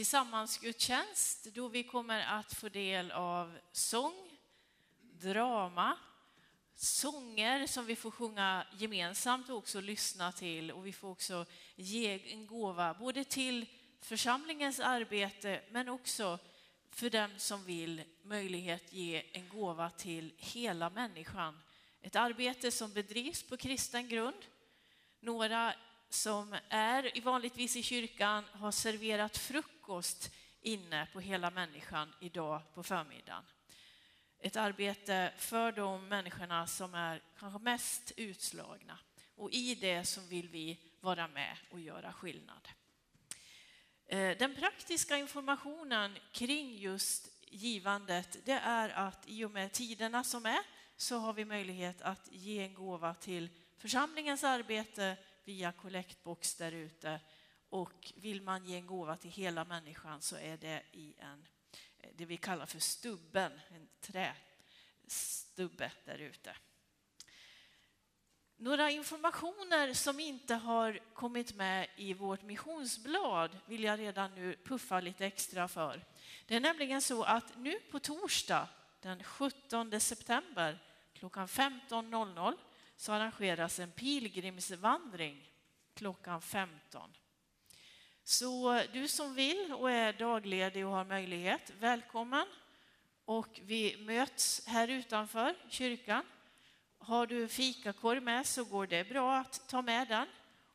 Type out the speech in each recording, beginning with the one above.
tillsammansgudstjänst då vi kommer att få del av sång, drama, sånger som vi får sjunga gemensamt och också lyssna till. Och vi får också ge en gåva både till församlingens arbete men också för den som vill möjlighet ge en gåva till hela människan. Ett arbete som bedrivs på kristen grund. Några som är vanligtvis i kyrkan har serverat frukost inne på hela människan idag på förmiddagen. Ett arbete för de människorna som är kanske mest utslagna. Och i det så vill vi vara med och göra skillnad. Eh, den praktiska informationen kring just givandet, det är att i och med tiderna som är så har vi möjlighet att ge en gåva till församlingens arbete via kollektbox där ute. Och vill man ge en gåva till hela människan så är det i en, eh, det vi kallar för stubben, en trästubbe där ute. Några informationer som inte har kommit med i vårt missionsblad vill jag redan nu puffa lite extra för. Det är nämligen så att nu på torsdag den 17 september klockan 15.00 så arrangeras en pilgrimsvandring klockan 15. Så du som vill och är dagledig och har möjlighet, välkommen. Och vi möts här utanför kyrkan har du fikakorg med så går det bra att ta med den.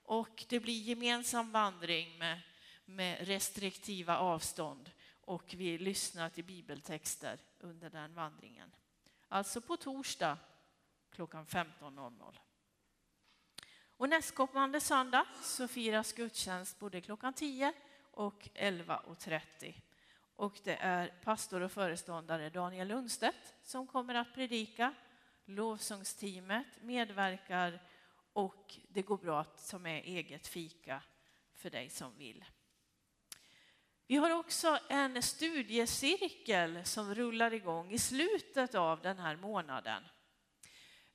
Och det blir gemensam vandring med, med restriktiva avstånd och vi lyssnar till bibeltexter under den vandringen. Alltså på torsdag klockan 15.00. Och nästkommande söndag så firas gudstjänst både klockan 10 och 11.30. Och det är pastor och föreståndare Daniel Lundstedt som kommer att predika lovsångsteamet medverkar och det går bra att ta med eget fika för dig som vill. Vi har också en studiecirkel som rullar igång i slutet av den här månaden.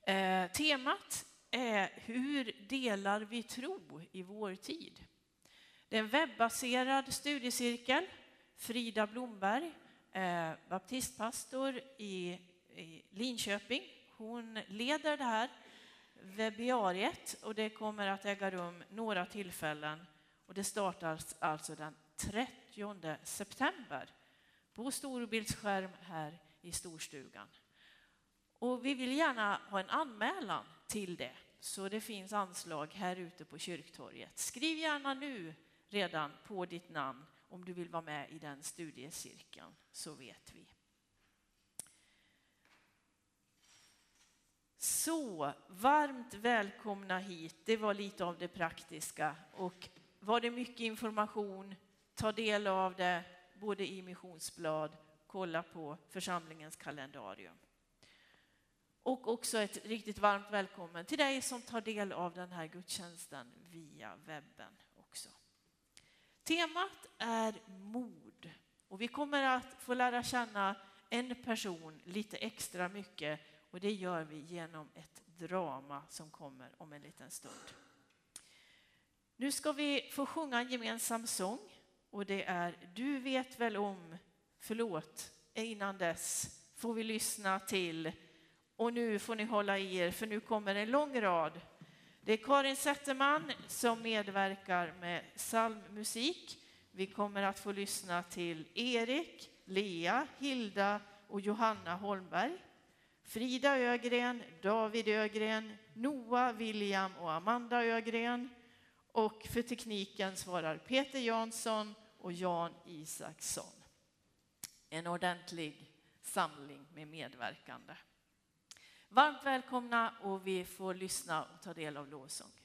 Eh, temat är Hur delar vi tro i vår tid? Det är en webbaserad studiecirkel. Frida Blomberg, eh, baptistpastor i, i Linköping, hon leder det här webbiariet och det kommer att äga rum några tillfällen och det startar alltså, alltså den 30 september på storbildsskärm här i storstugan. Och vi vill gärna ha en anmälan till det, så det finns anslag här ute på kyrktorget. Skriv gärna nu redan på ditt namn om du vill vara med i den studiecirkeln, så vet vi. Så varmt välkomna hit. Det var lite av det praktiska. Och var det mycket information, ta del av det både i missionsblad, kolla på församlingens kalendarium. Och också ett riktigt varmt välkommen till dig som tar del av den här gudstjänsten via webben också. Temat är mod och vi kommer att få lära känna en person lite extra mycket och det gör vi genom ett drama som kommer om en liten stund. Nu ska vi få sjunga en gemensam sång och det är Du vet väl om, förlåt, innan dess får vi lyssna till och nu får ni hålla i er för nu kommer en lång rad. Det är Karin Zetterman som medverkar med psalmmusik. Vi kommer att få lyssna till Erik, Lea, Hilda och Johanna Holmberg. Frida Ögren, David Ögren, Noah, William och Amanda Ögren. Och för tekniken svarar Peter Jansson och Jan Isaksson. En ordentlig samling med medverkande. Varmt välkomna och vi får lyssna och ta del av lovsång.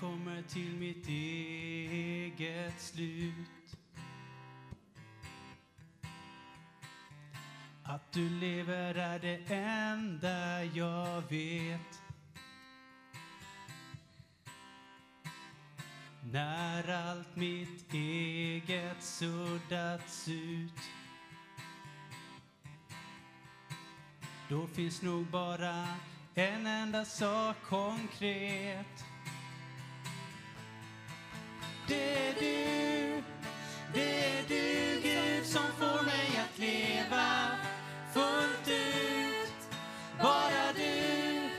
Jag kommer till mitt eget slut. Att du lever är det enda jag vet. När allt mitt eget suddats ut. Då finns nog bara en enda sak konkret. Det är du, det är du Gud som får mig att leva fullt ut. Bara du,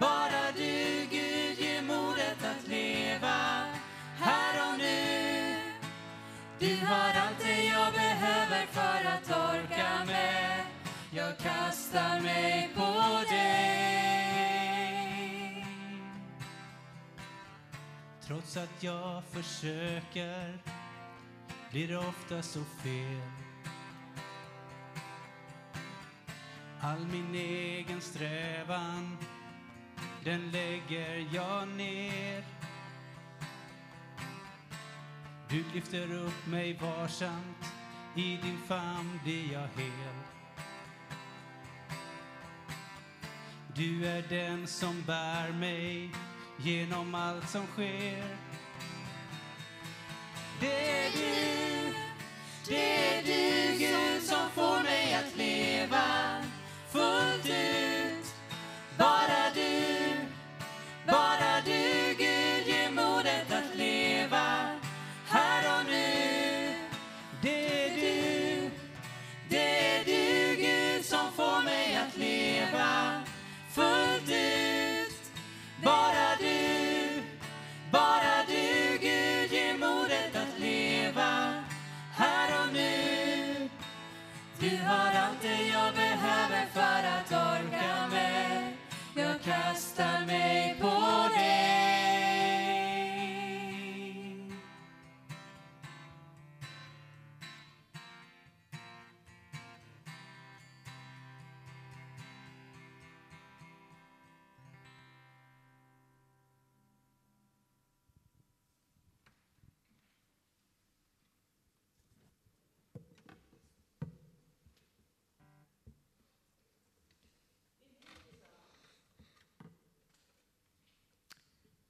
bara du Gud ger modet att leva här och nu. Du har allt det jag behöver för att orka med. Jag kastar mig på dig Trots att jag försöker blir det ofta så fel. All min egen strävan den lägger jag ner. Du lyfter upp mig varsamt I din famn blir jag hel. Du är den som bär mig genom allt som sker. Det är du, det är du.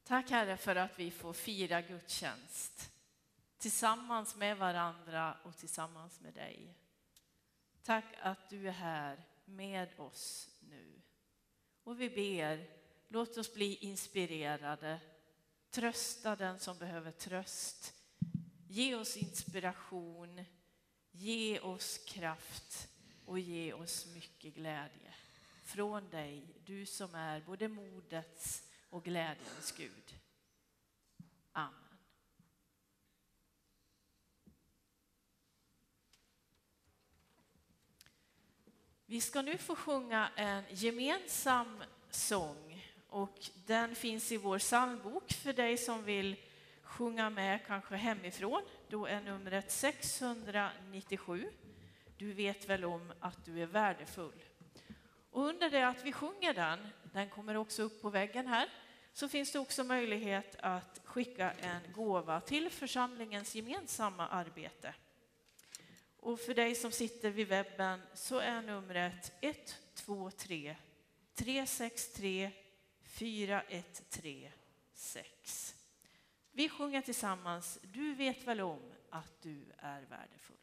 Tack Herre för att vi får fira gudstjänst tillsammans med varandra och tillsammans med dig. Tack att du är här med oss nu. Och vi ber, låt oss bli inspirerade. Trösta den som behöver tröst. Ge oss inspiration, ge oss kraft och ge oss mycket glädje från dig, du som är både modets och glädjens Gud. Amen. Vi ska nu få sjunga en gemensam sång och den finns i vår psalmbok för dig som vill sjunga med kanske hemifrån. Då är numret 697. Du vet väl om att du är värdefull. Och under det att vi sjunger den, den kommer också upp på väggen här, så finns det också möjlighet att skicka en gåva till församlingens gemensamma arbete. Och för dig som sitter vid webben så är numret 123 363 4136. Vi sjunger tillsammans Du vet väl om att du är värdefull.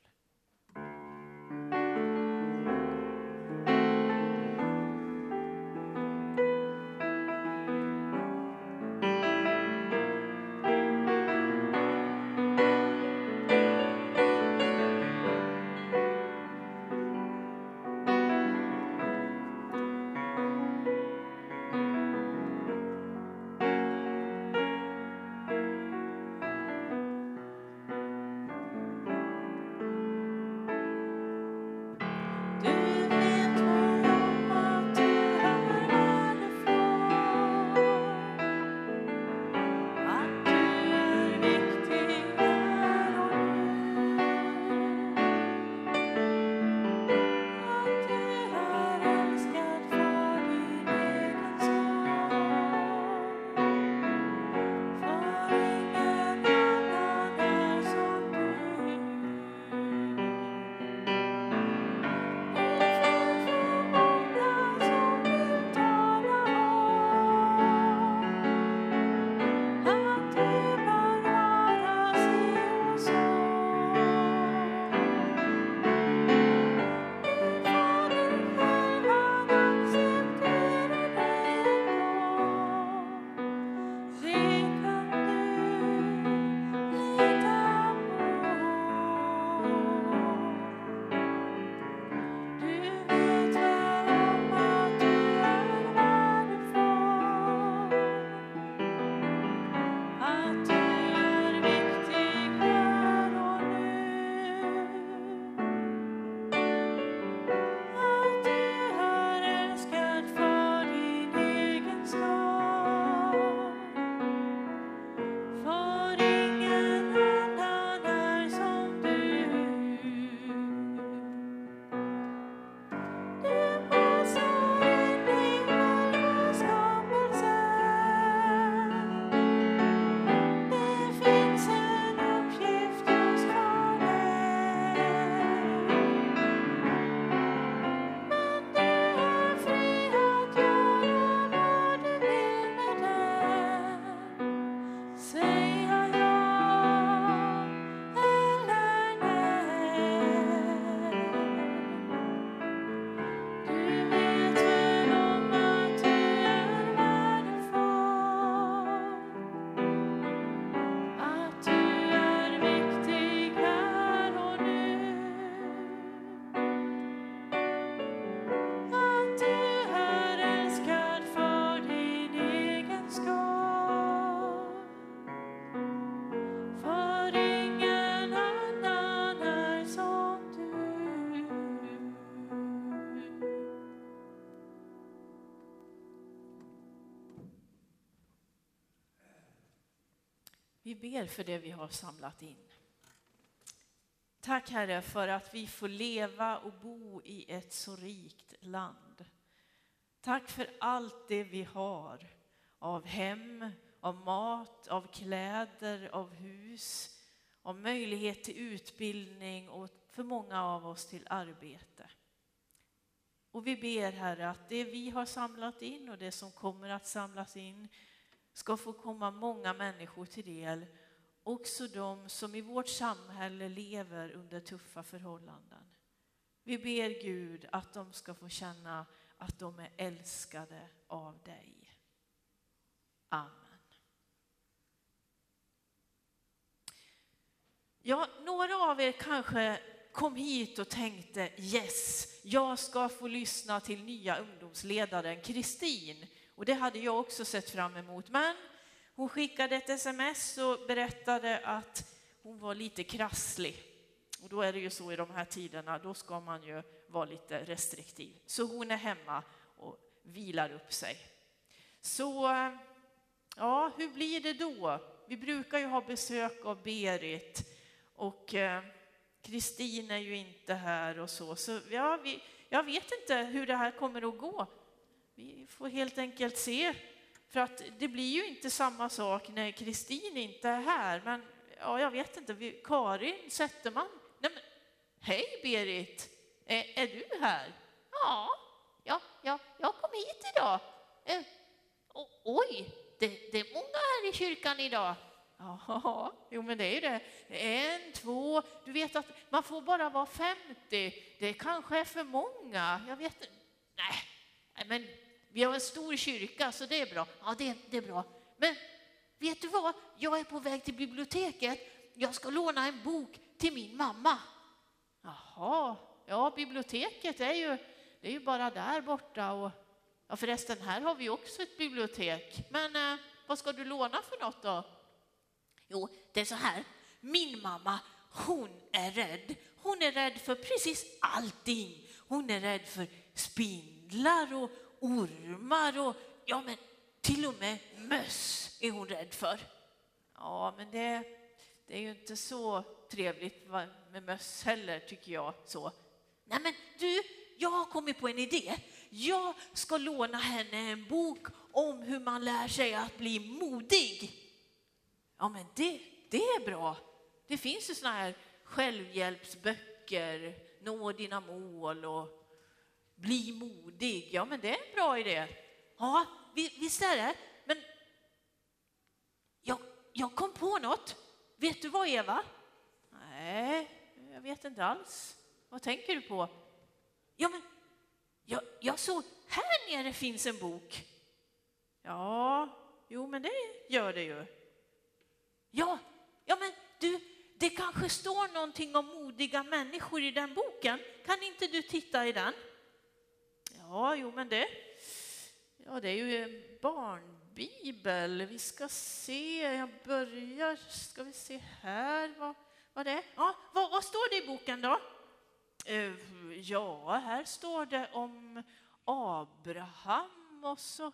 Vi ber för det vi har samlat in. Tack Herre för att vi får leva och bo i ett så rikt land. Tack för allt det vi har av hem, av mat, av kläder, av hus, av möjlighet till utbildning och för många av oss till arbete. Och vi ber Herre att det vi har samlat in och det som kommer att samlas in ska få komma många människor till del, också de som i vårt samhälle lever under tuffa förhållanden. Vi ber Gud att de ska få känna att de är älskade av dig. Amen. Ja, några av er kanske kom hit och tänkte yes, jag ska få lyssna till nya ungdomsledaren Kristin. Och det hade jag också sett fram emot. Men hon skickade ett sms och berättade att hon var lite krasslig. Och då är det ju så i de här tiderna, då ska man ju vara lite restriktiv. Så hon är hemma och vilar upp sig. Så ja, hur blir det då? Vi brukar ju ha besök av Berit och eh, Kristin är ju inte här och så. Så ja, vi, jag vet inte hur det här kommer att gå. Vi får helt enkelt se. För att det blir ju inte samma sak när Kristin inte är här. Men ja, jag vet inte. Karin Zetterman. Nej, men, Hej Berit! Är, är, du här? Ja, ja, ja, jag kom hit idag. Eh, oj, det, det är många här i kyrkan idag. Ja, jo men det är ju det. En, två, du vet att man får bara vara 50. Det kanske är för många. Jag vet inte. Nej, men vi har en stor kyrka så det är bra. Ja, det, det är bra. Men vet du vad? Jag är på väg till biblioteket. Jag ska låna en bok till min mamma. Jaha, ja biblioteket är ju, det är ju bara där borta. Och, ja, förresten, här har vi också ett bibliotek. Men eh, vad ska du låna för något då? Jo, det är så här. Min mamma, hon är rädd. Hon är rädd för precis allting. Hon är rädd för spindlar och ormar och ja, men till och med möss är hon rädd för. Ja, men det, det är ju inte så trevligt med möss heller, tycker jag. så. Nej, men du, jag har kommit på en idé. Jag ska låna henne en bok om hur man lär sig att bli modig. Ja, men det, det är bra. Det finns ju såna här självhjälpsböcker, Nå dina mål och bli modig. Ja, men det är en bra idé. Ja, visst är det. Men jag, jag kom på något. Vet du vad, Eva? Nej, jag vet inte alls. Vad tänker du på? Ja, men jag, jag såg här nere finns en bok. Ja, jo, men det gör det ju. Ja, ja men du, det kanske står någonting om modiga människor i den boken. Kan inte du titta i den? Ja, jo, men det, ja, det är ju en barnbibel. Vi ska se, jag börjar, ska vi se här vad, vad det är. Ja, vad, vad står det i boken då? Eh, ja, här står det om Abraham och så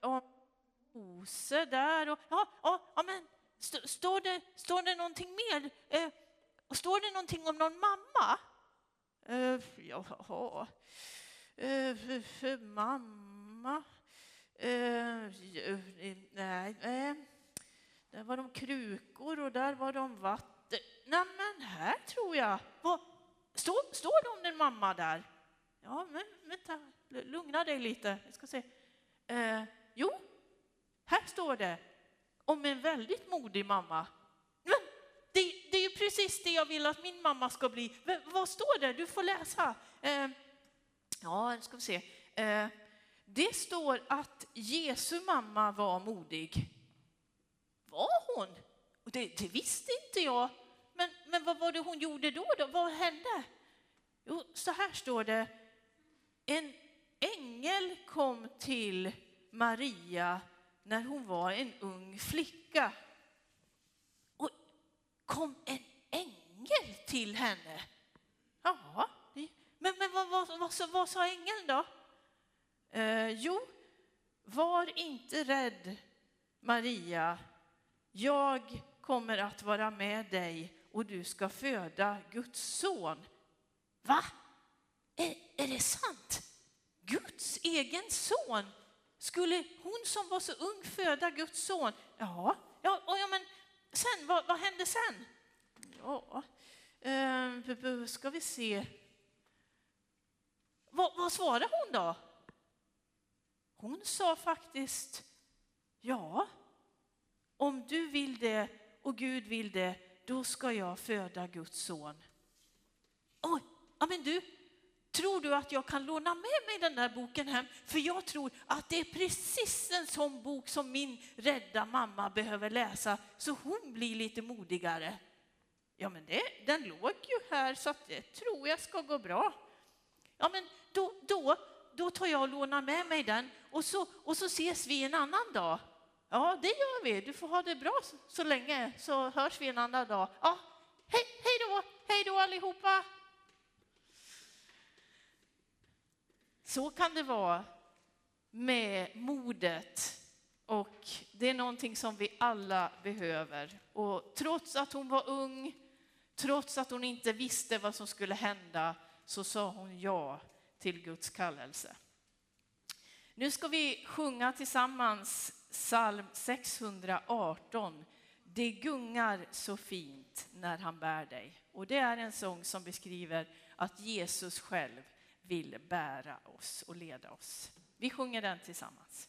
om Mose där och ja, ja, ja men st står, det, står det någonting mer? Eh, står det någonting om någon mamma? Uh, jaha. Eh, mamma? Eh, eh, nej, nej. där var de krukor och där var de vatten. Nej, men här tror jag. Står, står det om en mamma där? Ja, men vänta, lugna dig lite. Jag ska se. Uh, jo, här står det om en väldigt modig mamma. Det, det, är ju precis det jag vill att min mamma ska bli. Men, vad står det? Du får läsa. Eh, ja, nu ska vi se. Eh, det står att Jesu mamma var modig. Var hon? Det, det, visste inte jag. Men, men vad var det hon gjorde då, då? Vad hände? Jo, så här står det. En ängel kom till Maria när hon var en ung flicka. Kom en ängel till henne. Ja, men, men vad, vad, vad, vad sa ängeln då? Eh, jo, var inte rädd Maria. Jag kommer att vara med dig och du ska föda Guds son. Va? Är, är det sant? Guds egen son? Skulle hon som var så ung föda Guds son? Ja, ja, ja men sen, vad, vad hände sen? Ja, eh, ska vi se. Vad, vad svarade hon då? Hon sa faktiskt, ja, om du vill det och Gud vill det, då ska jag föda Guds son. Oj, ja men du, tror du att jag kan låna med mig den där boken hem? För jag tror att det är precis en sån bok som min rädda mamma behöver läsa så hon blir lite modigare. Ja, men det, den låg ju här så att det tror jag ska gå bra. Ja, men då, då, då tar jag och lånar med mig den och så, och så ses vi en annan dag. Ja, det gör vi. Du får ha det bra så, så länge så hörs vi en annan dag. Ja, hej, hej då, hej då allihopa. Så kan det vara med modet och det är någonting som vi alla behöver. Och trots att hon var ung, trots att hon inte visste vad som skulle hända, så sa hon ja till Guds kallelse. Nu ska vi sjunga tillsammans psalm 618. Det gungar så fint när han bär dig. Och det är en sång som beskriver att Jesus själv vill bära oss och leda oss. Vi sjunger den tillsammans.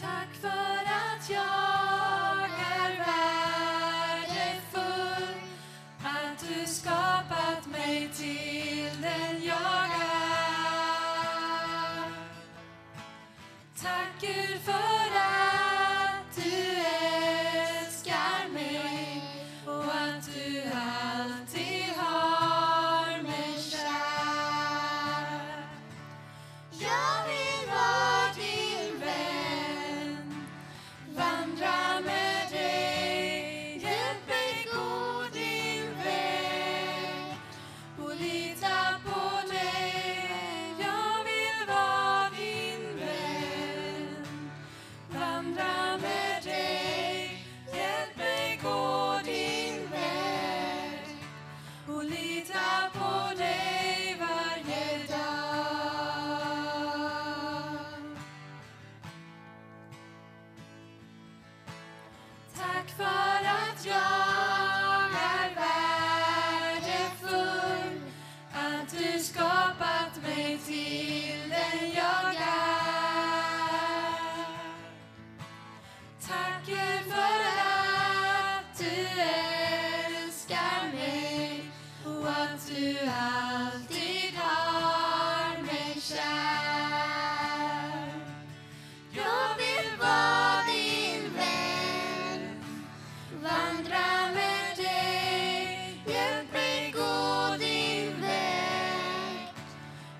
Tack för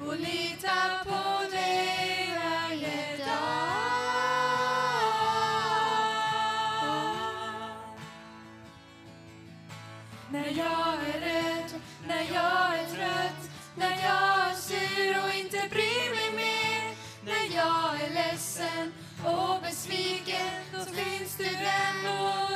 och lita på dig varje dag. När jag är rädd, när jag är trött, när jag är sur och inte bryr mig mer, när jag är ledsen och besviken, så finns du ändå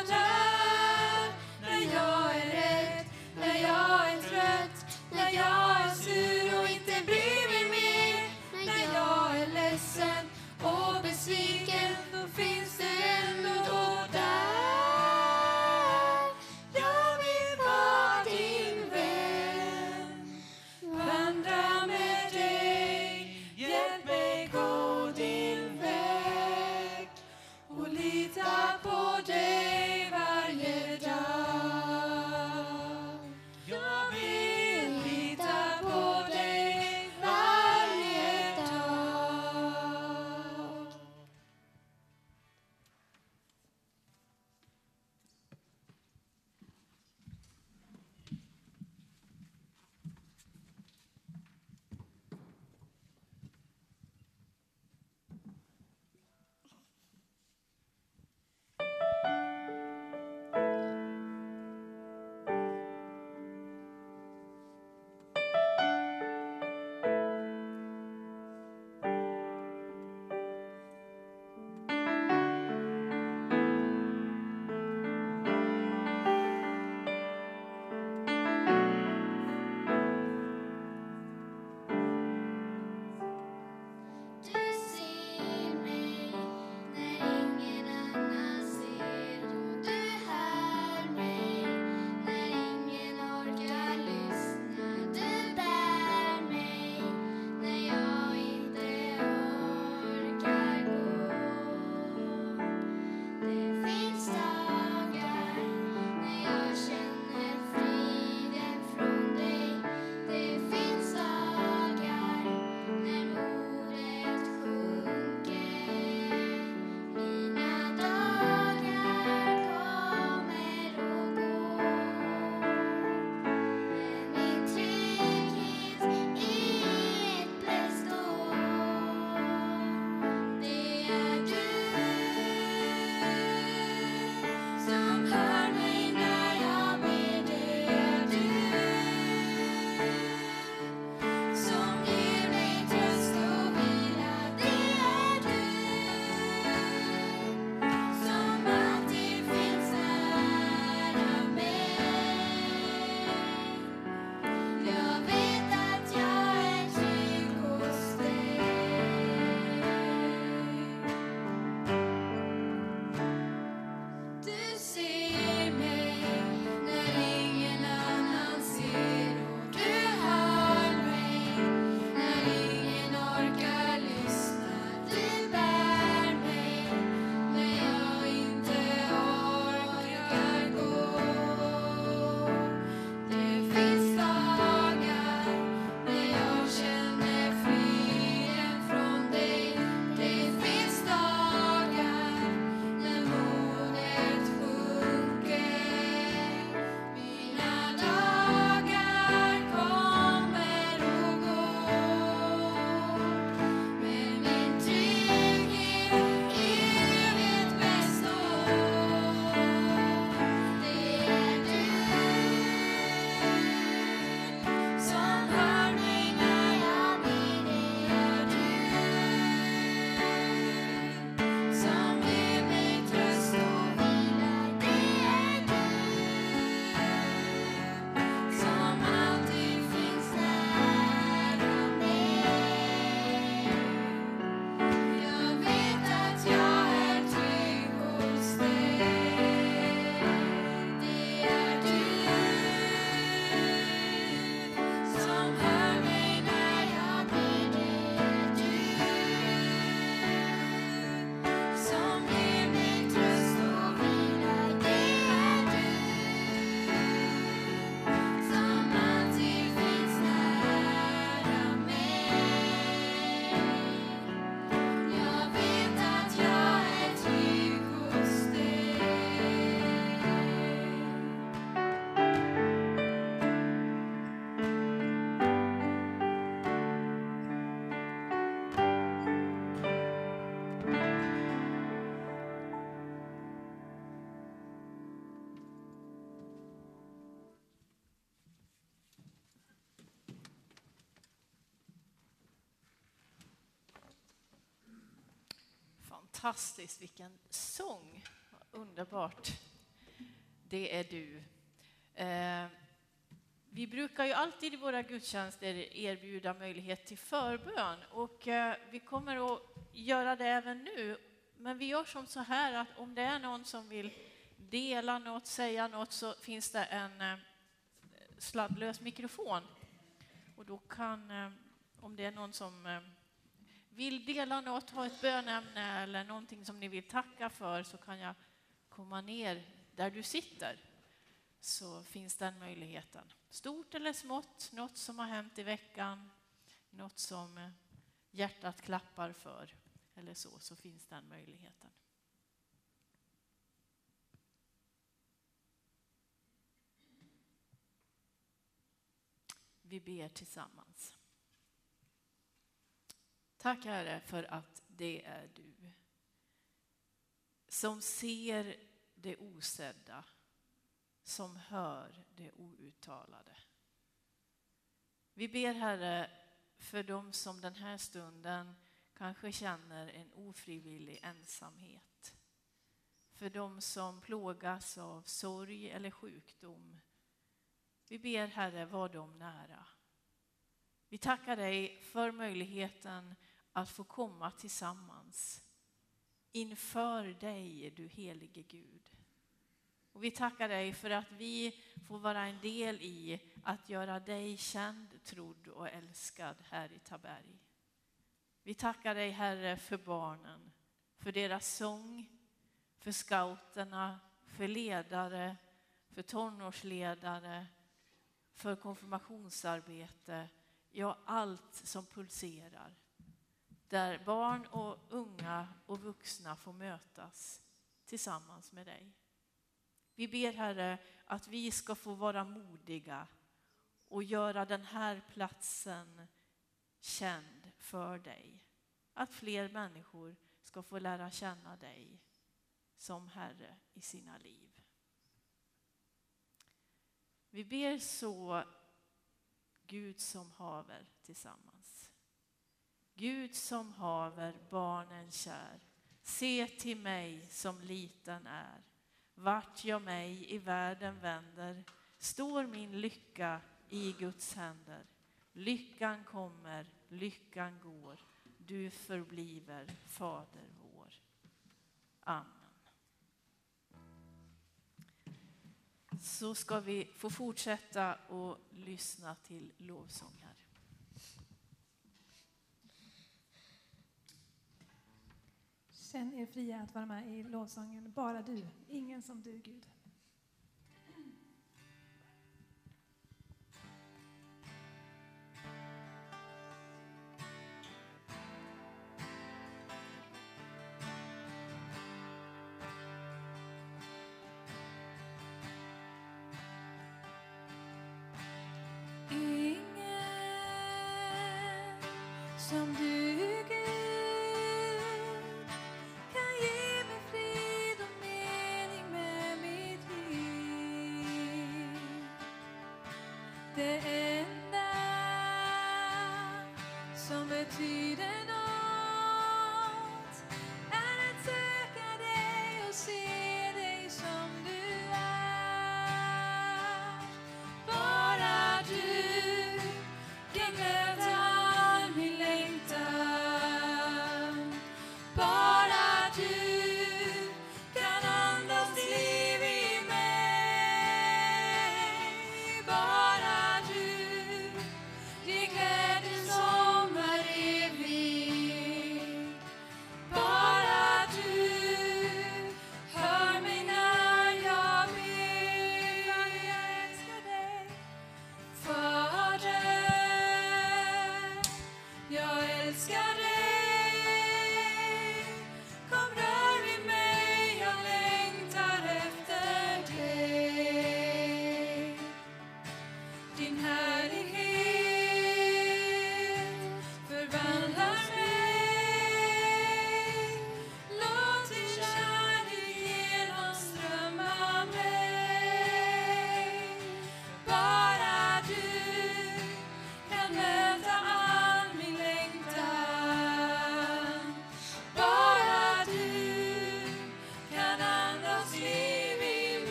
Fantastiskt, vilken sång. Underbart. Det är du. Eh, vi brukar ju alltid i våra gudstjänster erbjuda möjlighet till förbön och eh, vi kommer att göra det även nu. Men vi gör som så här att om det är någon som vill dela något, säga något så finns det en eh, sladdlös mikrofon. Och då kan, eh, om det är någon som eh, vill dela något, ha ett bönämne eller någonting som ni vill tacka för så kan jag komma ner där du sitter. Så finns den möjligheten. Stort eller smått, något som har hänt i veckan, något som hjärtat klappar för eller så, så finns den möjligheten. Vi ber tillsammans. Tack Herre för att det är du som ser det osedda, som hör det outtalade. Vi ber Herre för dem som den här stunden kanske känner en ofrivillig ensamhet. För dem som plågas av sorg eller sjukdom. Vi ber Herre, var dem nära. Vi tackar dig för möjligheten att få komma tillsammans inför dig, du helige Gud. Och vi tackar dig för att vi får vara en del i att göra dig känd, trodd och älskad här i Taberg. Vi tackar dig Herre för barnen, för deras sång, för scouterna, för ledare, för tonårsledare, för konfirmationsarbete, ja allt som pulserar. Där barn och unga och vuxna får mötas tillsammans med dig. Vi ber Herre att vi ska få vara modiga och göra den här platsen känd för dig. Att fler människor ska få lära känna dig som Herre i sina liv. Vi ber så Gud som haver tillsammans. Gud som haver barnen kär, se till mig som liten är. Vart jag mig i världen vänder står min lycka i Guds händer. Lyckan kommer, lyckan går, du förbliver Fader vår. Amen. Så ska vi få fortsätta och lyssna till lovsång här. Känn er fria att vara med i lovsången Bara du, ingen som du Gud. Ingen som du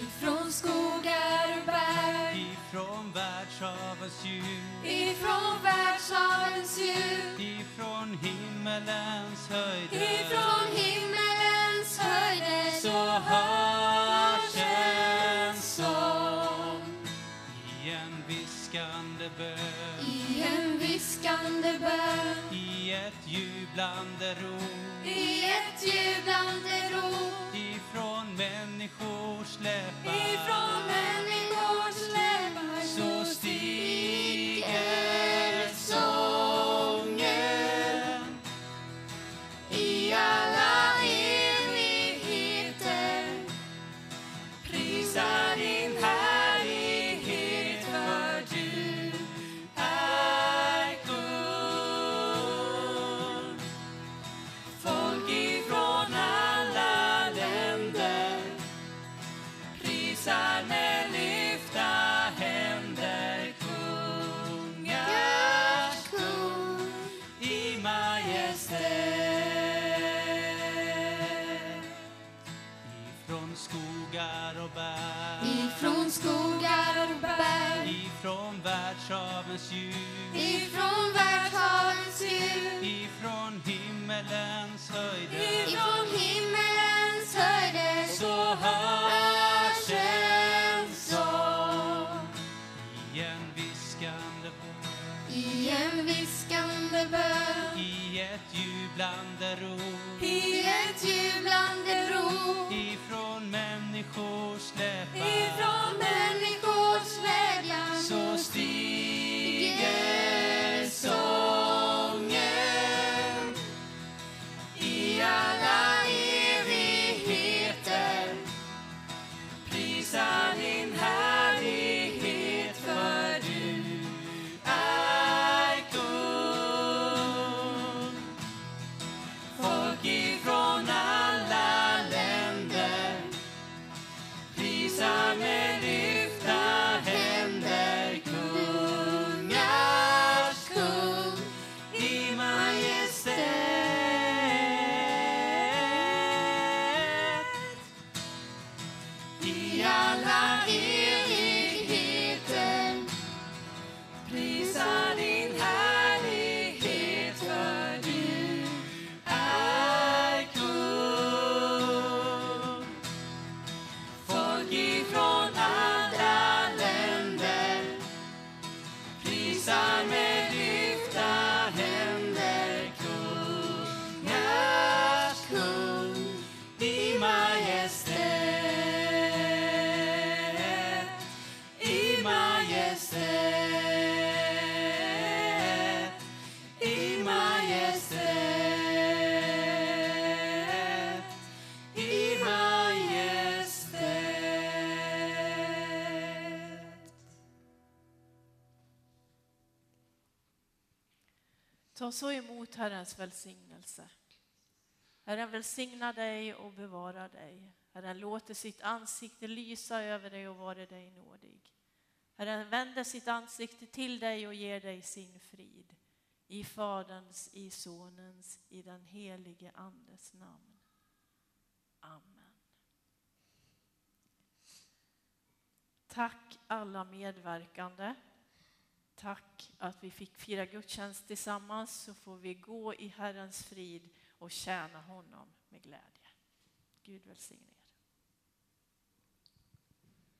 Ifrån skogar och berg, ifrån världshavens djup, ifrån världshavens djup, ifrån himmelens höjder. ifrån himmelens höjder. Så hörs Ta så emot Herrens välsignelse. Herren välsigna dig och bevara dig. Herren låter sitt ansikte lysa över dig och vare dig nådig. Herren vänder sitt ansikte till dig och ger dig sin frid. I Faderns, i Sonens, i den helige Andes namn. Amen. Tack alla medverkande. Tack att vi fick fira gudstjänst tillsammans så får vi gå i Herrens frid och tjäna honom med glädje. Gud välsigne er.